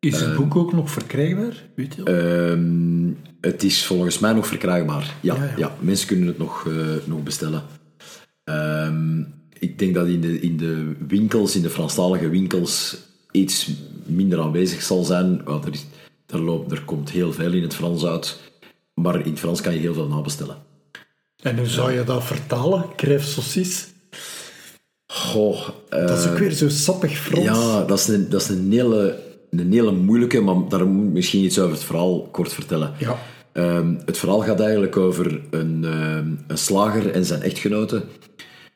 Is het boek ook nog verkrijgbaar? Weet je? Ehm, het is volgens mij nog verkrijgbaar. Ja, Ja, ja, ja. mensen kunnen het nog, eh, nog bestellen. Ehm, ik denk dat in de, in de winkels, in de Franstalige winkels, iets minder aanwezig zal zijn. Ja, er, is, er, loopt, er komt heel veel in het Frans uit, maar in het Frans kan je heel veel nabestellen. en hoe zou je dat vertalen? Crève saucisse? Goh, eh, Dat is ook weer zo sappig Frans. Ja, dat is een, dat is een, hele, een hele moeilijke, maar daar moet ik misschien iets over het verhaal kort vertellen. Ja. Ehm, het verhaal gaat eigenlijk over een, ehm, een slager en zijn echtgenote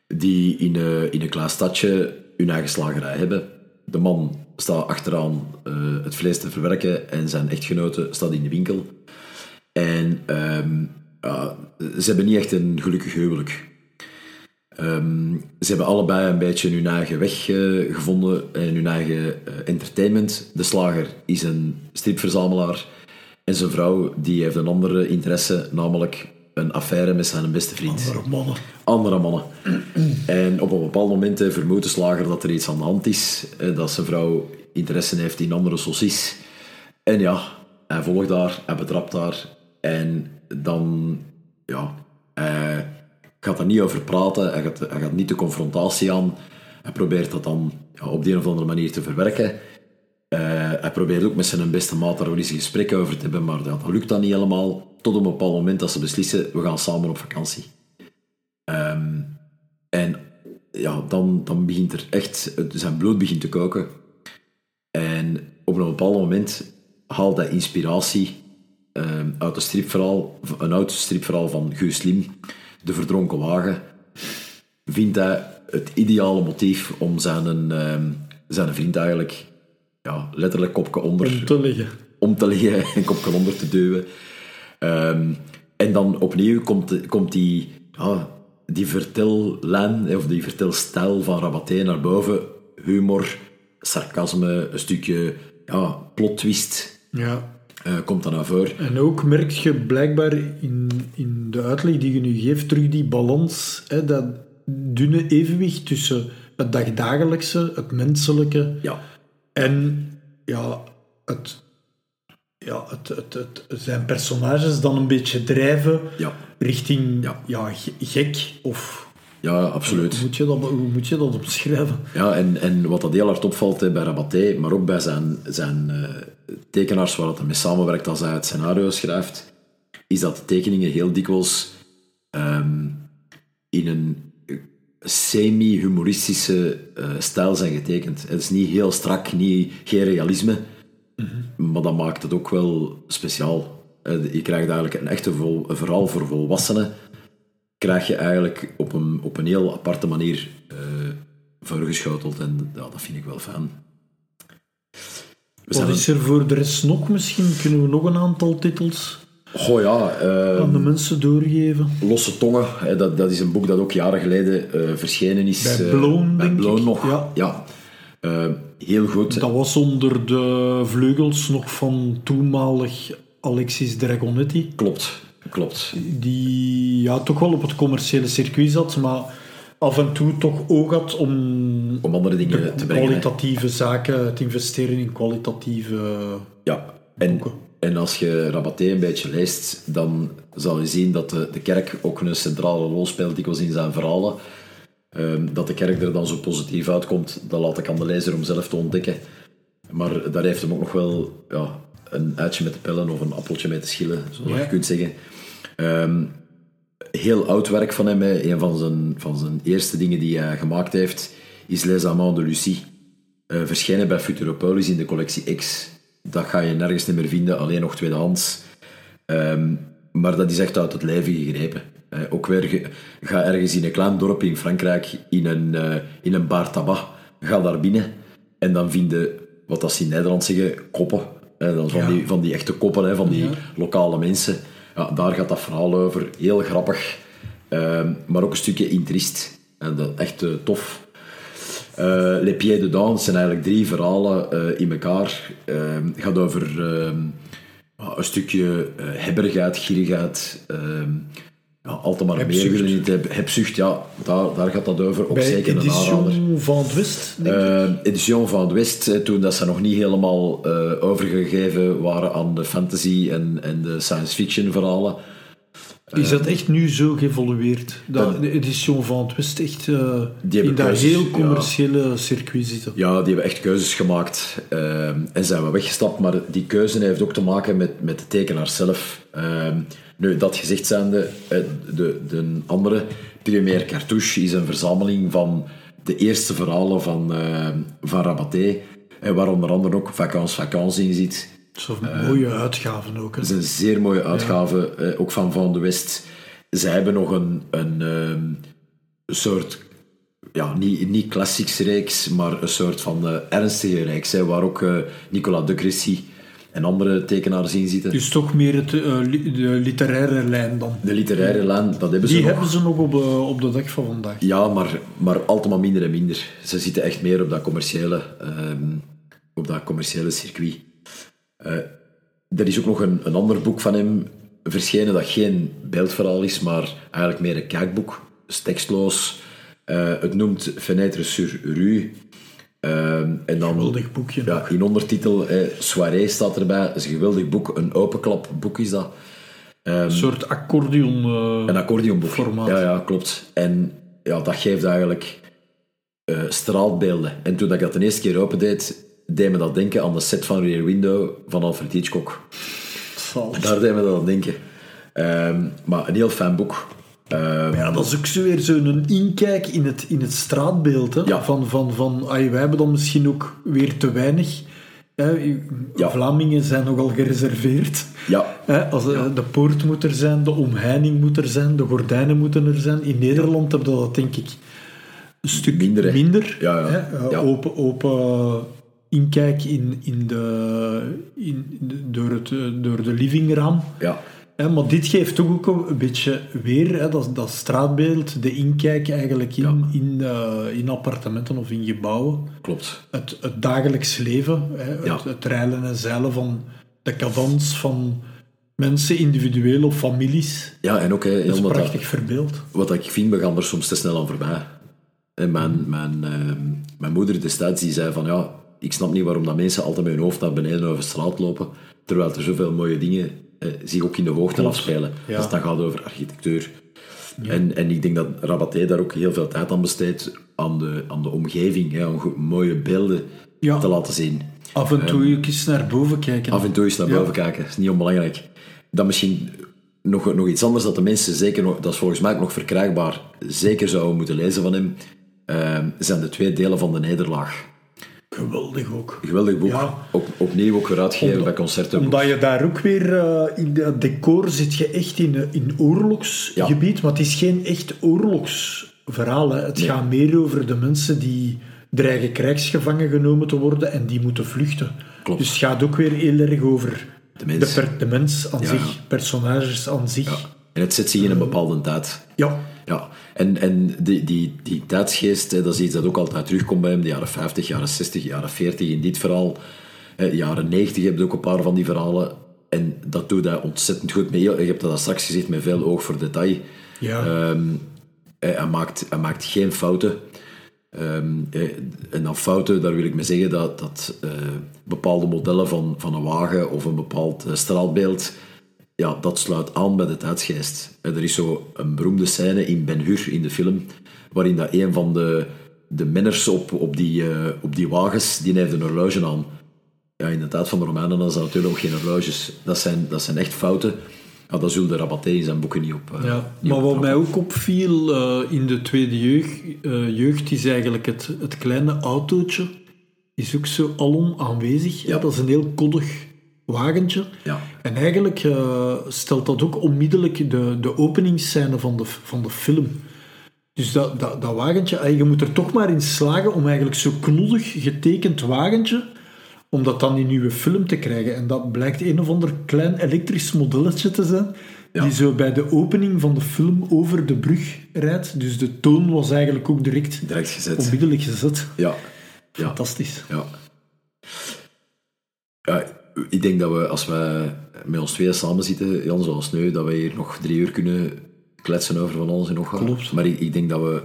die in een, in een klein stadje hun eigen slagerij hebben. De man staat achteraan eh, het vlees te verwerken en zijn echtgenote staat in de winkel. En ehm, ze hebben niet echt een gelukkig huwelijk. Ehm, ze hebben allebei een beetje hun eigen weg eh, gevonden en hun eigen eh, entertainment. De slager is een stripverzamelaar en zijn vrouw die heeft een andere interesse, namelijk een affaire met zijn beste vriend. Andere mannen. Andere mannen. En op een bepaald moment vermoedt de slager dat er iets aan de hand is, dat zijn vrouw interesse heeft in andere saucis. En ja, hij volgt daar, hij betrapt daar en dan, ja, hij gaat er niet over praten, hij gaat, hij gaat niet de confrontatie aan. Hij probeert dat dan ja, op de een of andere manier te verwerken. Eh, hij probeert ook met zijn beste maat daar wel eens een gesprek over te hebben, maar ja, dat lukt dan niet helemaal. Tot op een bepaald moment dat ze beslissen, we gaan samen op vakantie. Ehm, en ja, dan, dan begint er echt, zijn bloed begint te koken. En op een bepaald moment haalt hij inspiratie ehm, uit een stripverhaal, een oud stripverhaal van Guus Lim, De Verdronken Wagen. Vindt hij het ideale motief om zijn, ehm, zijn vriend eigenlijk ja, letterlijk kopje onder Om te liggen. om te liggen en kopje onder te duwen. Ehm, en dan opnieuw komt, komt die, ja, die vertellijn, of die vertelstijl van Rabaté naar boven. Humor, sarcasme, een stukje ja, plot twist Ja. eh, komt dan naar voren. En ook merk je blijkbaar in, in de uitleg die je nu geeft terug die balans, hè, dat dunne evenwicht tussen het dagdagelijkse, het menselijke Ja, en ja, het, ja, het, het, het, zijn personages dan een beetje drijven ja, richting Ja. ja. ge- gek of Ja, absoluut. Hoe moet je dat, hoe moet je dat omschrijven? Ja, en, en wat dat heel hard opvalt hè, bij Rabaté, maar ook bij zijn, zijn eh, tekenaars waar hij mee samenwerkt als hij het scenario schrijft, is dat de tekeningen heel dikwijls ehm, in een semi-humoristische eh, stijl zijn getekend. Het is niet heel strak, niet, geen realisme, maar dat maakt het ook wel speciaal. Eh, Je krijgt eigenlijk een echte vol, verhaal voor volwassenen, krijg je eigenlijk op een, op een heel aparte manier eh voorgeschoteld. En ja, dat vind ik wel fijn. We Wat is er voor de rest nog misschien? Kunnen we nog een aantal titels Goh ja, eh, aan de mensen doorgeven? Losse Tongen, hè, dat, dat is een boek dat ook jaren geleden eh, verschenen is. Bij eh, Bloon, bij denk Bloon ik. nog. Ja. Ja. Eh, heel goed. Dat was onder de vleugels nog van toenmalig Alexis Dragonetti. Klopt, klopt. Die ja, toch wel op het commerciële circuit zat, maar af en toe toch oog had om Om andere dingen te brengen. hè. kwalitatieve zaken, het investeren in kwalitatieve... Ja, en, Boeken. En als je Rabaté een beetje leest, dan zal je zien dat de, de kerk ook een centrale rol speelt, dikwijls in zijn verhalen. Ehm, dat de kerk er dan zo positief uitkomt, dat laat ik aan de lezer om zelf te ontdekken. Maar daar heeft hem ook nog wel ja, een uitje met te pellen of een appeltje mee te schillen, zoals Ja. je kunt zeggen. Ehm, heel oud werk van hem. hè. Een van zijn, van zijn eerste dingen die hij gemaakt heeft, is Les Amants de Lucie. Eh, verschenen bij Futuropolis in de collectie X. Dat ga je nergens niet meer vinden, alleen nog tweedehands. Ehm, maar dat is echt uit het leven gegrepen. Eh, ook weer, ga ergens in een klein dorp in Frankrijk, in een, eh, in een bar tabac, ga daar binnen en dan vinden, wat dat ze in Nederland zeggen, koppen. Eh, is van, Ja. die, van die echte koppen, hè, van die Ja. lokale mensen. Ja, daar gaat dat verhaal over. Heel grappig, ehm, maar ook een stukje intrist. En dat echt tof. Eh Les Pieds Dedans zijn eigenlijk drie verhalen eh, in elkaar. Ehm, Het gaat over ehm, een stukje eh, hebberigheid, gierigheid. ehm ja, altijd maar meer niet hebben. Hebzucht, ja, daar, daar gaat dat over. Ook Bij zeker een aanrader. Van het West, denk ik. Edition van het West, toen dat ze nog niet helemaal overgegeven waren aan de fantasy en, en de science fiction verhalen. Is dat echt nu zo geëvolueerd? Dat de edition van het West echt eh, Die hebben in dat heel ja. commerciële circuit zitten. Ja, die hebben echt keuzes gemaakt eh, en zijn we weggestapt. Maar die keuze heeft ook te maken met, met de tekenaar zelf. Eh, nu, dat gezegd zijnde, eh, de, de andere, Premier Cartouche, is een verzameling van de eerste verhalen van, eh, van Rabaté. En waar onder andere ook Vacances Vacances in zit. Zo mooie uitgaven ook. Hè. Dat is een zeer mooie uitgave, eh, ook van Van de West. Zij hebben nog een, een ehm, soort, ja, niet, niet classics reeks, maar een soort van eh, ernstige reeks, hè, waar ook eh, Nicolas de Cressy en andere tekenaars in zitten. Dus toch meer het, eh, li- de literaire lijn dan. De literaire lijn, dat hebben ze Die nog. hebben ze nog op de, op de dag van vandaag. Ja, maar, maar altijd maar minder en minder. Ze zitten echt meer op dat commerciële, ehm, op dat commerciële circuit. Eh, er is ook nog een, een ander boek van hem verschenen dat geen beeldverhaal is, maar eigenlijk meer een kijkboek. is tekstloos. Eh, het noemt Fenêtre sur Rue. Ehm, en dan, Geweldig boekje Ja, in ondertitel eh, Soirée staat erbij. Dat is een geweldig boek. Een openklapboek is dat. Een soort accordeon. eh, Een accordeonboek. Formaat. Ja, ja, klopt. En ja, dat geeft eigenlijk straatbeelden. En toen ik dat de eerste keer opendeed, deed me dat denken aan de set van Rear Window van Alfred Hitchcock. zalig. Daar deed me dat aan denken. Ehm, maar een heel fijn boek. Ehm, Ja, dat is ook zo weer zo'n inkijk in het, in het straatbeeld. Hè? Ja. Van, van, van, ai, wij hebben dan misschien ook weer te weinig. Hè? Ja. Vlamingen zijn nogal gereserveerd. ja, Hè? Als, eh, De poort moet er zijn, de omheining moet er zijn, de gordijnen moeten er zijn. In Nederland hebben we dat denk ik een stuk Minder, hè? minder. Ja, ja. Hè? Ja. Open, open inkijk in, in de, in, de- door, het, door de livingraam. ja, Hè, maar dit geeft toch ook een- beetje weer hè, dat, dat straatbeeld, de inkijk eigenlijk in, in, eh, in appartementen of in gebouwen. klopt. Het, het dagelijks leven, hè, Ja. het, het rijlen en zeilen van de cadans van mensen, individueel of families. Ja, en ook hè, Dat is heel wat, dat- prachtig verbeeld. wat ik vind, we gaan er soms te snel aan voorbij. En mijn, mijn, ehm, mijn moeder destijds die zei van ja, ik snap niet waarom dat mensen altijd met hun hoofd naar beneden over straat lopen, terwijl er zoveel mooie dingen eh, zich ook in de hoogte Klopt. afspelen. Ja. Als het dan gaat over architectuur. En, en ik denk dat Rabaté daar ook heel veel tijd aan besteedt aan de, aan de omgeving, hè, om mooie beelden Ja. te laten zien. Af en toe eens naar boven kijken. Af en toe eens naar boven kijken, dat is niet onbelangrijk. Dan misschien nog, nog iets anders dat de mensen zeker nog, dat is volgens mij ook nog verkrijgbaar, zeker zouden moeten lezen van hem, eh, zijn de twee delen van de nederlaag. Geweldig ook. Geweldig boek. Ja. Op, opnieuw ook Omdat- bij concerten. Omdat je daar ook weer eh, in dat decor zit je echt in, in oorlogsgebied, maar het is geen echt oorlogsverhaal. Hè. Het Nee. gaat meer over de mensen die dreigen krijgsgevangen genomen te worden en die moeten vluchten. Klopt. Dus het gaat ook weer heel erg over De mens. de, per- de mens aan Ja. zich, personages aan zich. En het zet zich in een bepaalde tijd. Ja, Ja, en, en die, die, die tijdsgeest, dat is iets dat ook altijd terugkomt bij hem. De jaren 50, jaren 60, jaren 40 in dit verhaal. Eh, jaren 90 heb je ook een paar van die verhalen. En dat doet hij ontzettend goed. Heel, je hebt dat al straks gezegd, met veel oog voor detail. ja. Ehm, hij, maakt, hij maakt geen fouten. Ehm, eh, en dan fouten, daar wil ik mee zeggen dat, dat eh, bepaalde modellen van, van een wagen of een bepaald eh, straalbeeld, ja, dat sluit aan bij de tijdsgeest. Er is zo een beroemde scène in Ben Hur in de film, waarin dat een van de, de menners op, op, die, eh, op die wagens, die heeft een horloge aan. Ja, in de tijd van de Romeinen hadden ze natuurlijk ook geen horloges. Dat zijn, dat zijn echt fouten. Ja, dat zullen de Rabaté in zijn boeken niet op. eh, Ja, niet maar op wat mij ook opviel eh, in de tweede jeugd, jeugd is eigenlijk het, het kleine autootje. Is ook zo alom aanwezig. Ja. Dat is een heel koddig wagentje. Ja. En eigenlijk eh, stelt dat ook onmiddellijk de, de openingsscène van de, van de film. Dus dat, dat, dat wagentje, eh, je moet er toch maar in slagen om eigenlijk zo'n knollig getekend wagentje, om dat dan in uw film te krijgen. En dat blijkt een of ander klein elektrisch modelletje te zijn, Ja. die zo bij de opening van de film over de brug rijdt. Dus de toon was eigenlijk ook direct Direct gezet. onmiddellijk gezet. Ja. Ja. Fantastisch. Ja. ja. Ik denk dat we, als we met ons tweeën samen zitten, Jan, zoals nu, dat we hier nog drie uur kunnen kletsen over van alles en nog wat. Klopt. Maar ik, ik denk dat we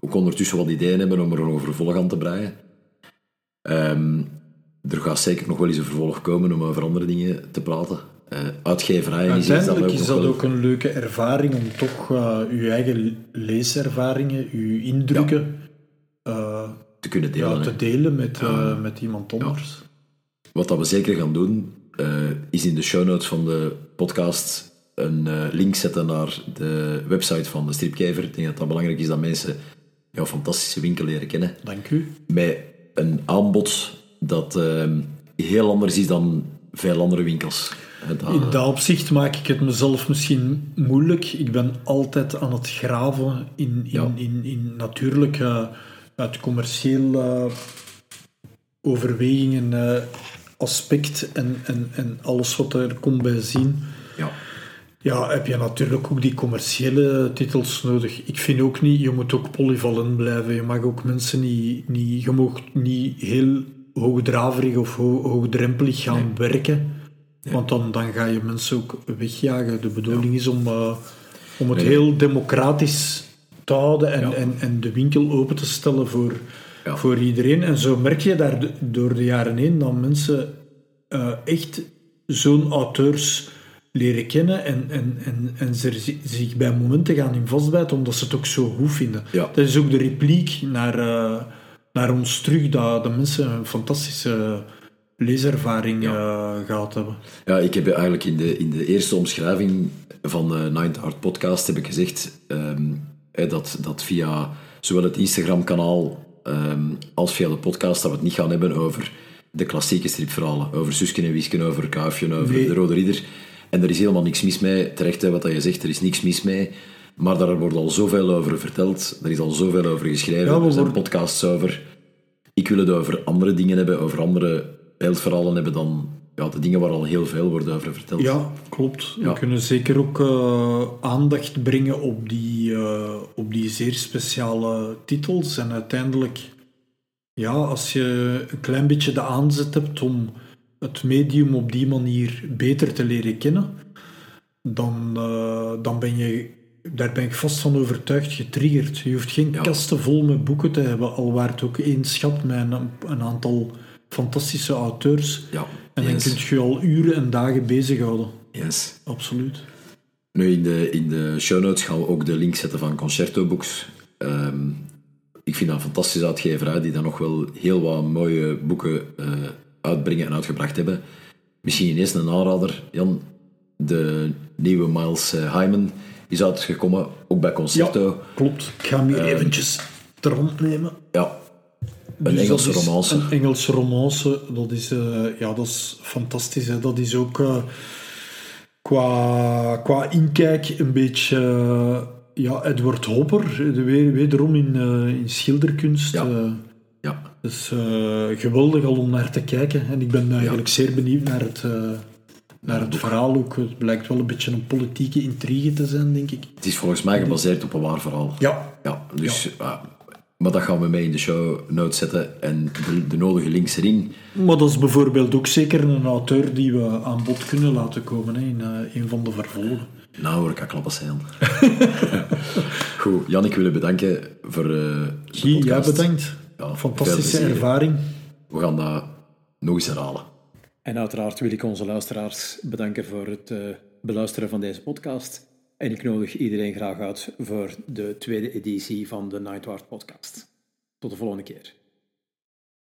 ook ondertussen wat ideeën hebben om er een vervolg aan te breien. Ehm, er gaat zeker nog wel eens een vervolg komen om over andere dingen te praten. Dat we Uiteindelijk ook is dat wel- ook een leuke ervaring om toch eh uw eigen leeservaringen, uw indrukken eh, te kunnen delen. ja, hè. te delen met, met iemand anders. Wat dat we zeker gaan doen, eh, is in de show notes van de podcast een eh, link zetten naar de website van de Stripkever. Ik denk dat dat belangrijk is dat mensen jouw fantastische winkel leren kennen. Dank u. Met een aanbod dat eh, heel anders is dan veel andere winkels. Dat- In dat opzicht maak ik het mezelf misschien moeilijk. Ik ben altijd aan het graven in, in, Ja. in, in natuurlijk uit commercieel eh, overwegingen, aspect en, en, en alles wat er komt bij zien. ja. Ja, heb je natuurlijk ook die commerciële titels nodig. Ik vind ook niet, je moet ook polyvalent blijven. Je mag ook mensen niet, niet je mag niet heel hoogdraverig of ho- hoogdrempelig gaan werken. Want dan, dan ga je mensen ook wegjagen. De bedoeling is om, eh, om het Nee. heel democratisch te houden en, Ja. en, en de winkel open te stellen voor, Ja. voor iedereen. En zo merk je daar door de jaren heen dat mensen eh, echt zo'n auteurs leren kennen en, en, en, en ze zi- zich bij momenten gaan in vastbijten omdat ze het ook zo goed vinden. Ja. Dat is ook de repliek naar, eh, naar ons terug, dat de mensen een fantastische leeservaring eh, gehad hebben. Ja, ik heb eigenlijk in de, in de eerste omschrijving van de Ninth Art podcast heb ik gezegd ehm, dat, dat via zowel het Instagram-kanaal ehm, als via de podcast dat we het niet gaan hebben over de klassieke stripverhalen. Over Susken en Wisken, over Kuifje, over Nee. de Rode Ridder. En er is helemaal niks mis mee. Terecht hè, wat dat je zegt, er is niks mis mee. Maar daar wordt al zoveel over verteld. Er is al zoveel over geschreven. Ja, er zijn worden- podcasts over. Ik wil het over andere dingen hebben, over andere beeldverhalen hebben dan ja, de dingen waar al heel veel wordt over verteld. Ja, klopt. Ja. We kunnen zeker ook eh, aandacht brengen op die, eh, op die zeer speciale titels. En uiteindelijk, ja, als je een klein beetje de aanzet hebt om het medium op die manier beter te leren kennen, dan, eh, dan ben je, daar ben ik vast van overtuigd, getriggerd. Je hoeft geen Ja. kasten vol met boeken te hebben, al waar het ook één schat met een, een aantal fantastische auteurs. Ja, En dan kun je al uren en dagen bezighouden. yes. Absoluut. Nu, in de, in de show notes gaan we ook de link zetten van Concerto Books. Ehm, ik vind dat een fantastische uitgeverij die dan nog wel heel wat mooie boeken uh, uitbrengen en uitgebracht hebben. Misschien ineens een aanrader, Jan. De nieuwe Miles uh, Hyman is uitgekomen, ook bij Concerto. Ja, klopt. Ik ga hem hier eventjes ter hand nemen. Ja, een Dus Engelse romance. Een Engelse romance, dat is, eh, ja, dat is fantastisch. Hè. Dat is ook eh, qua, qua inkijk een beetje eh, ja, Edward Hopper, de, we- wederom in, in schilderkunst. Ja. Ja, dus geweldig al om naar te kijken. En ik ben eigenlijk zeer benieuwd naar het, naar het verhaal ook. Het blijkt wel een beetje een politieke intrigue te zijn, denk ik. het is volgens mij gebaseerd op een waar verhaal. Ja, Ja, dus, ja, maar dat gaan we mee in de show notes zetten en de, de nodige links erin. maar dat is bijvoorbeeld ook zeker een auteur die we aan bod kunnen laten komen hè, in eh, een van de vervolgen. Nou hoor ik aan klappen zijn. Goed, Jan, ik wil je bedanken voor eh de Guy, jij bedankt. Ja, Fantastische ervaring. We gaan dat nog eens herhalen. En uiteraard wil ik onze luisteraars bedanken voor het eh, beluisteren van deze podcast. En ik nodig iedereen graag uit voor de tweede editie van de Nightward podcast. Tot de volgende keer.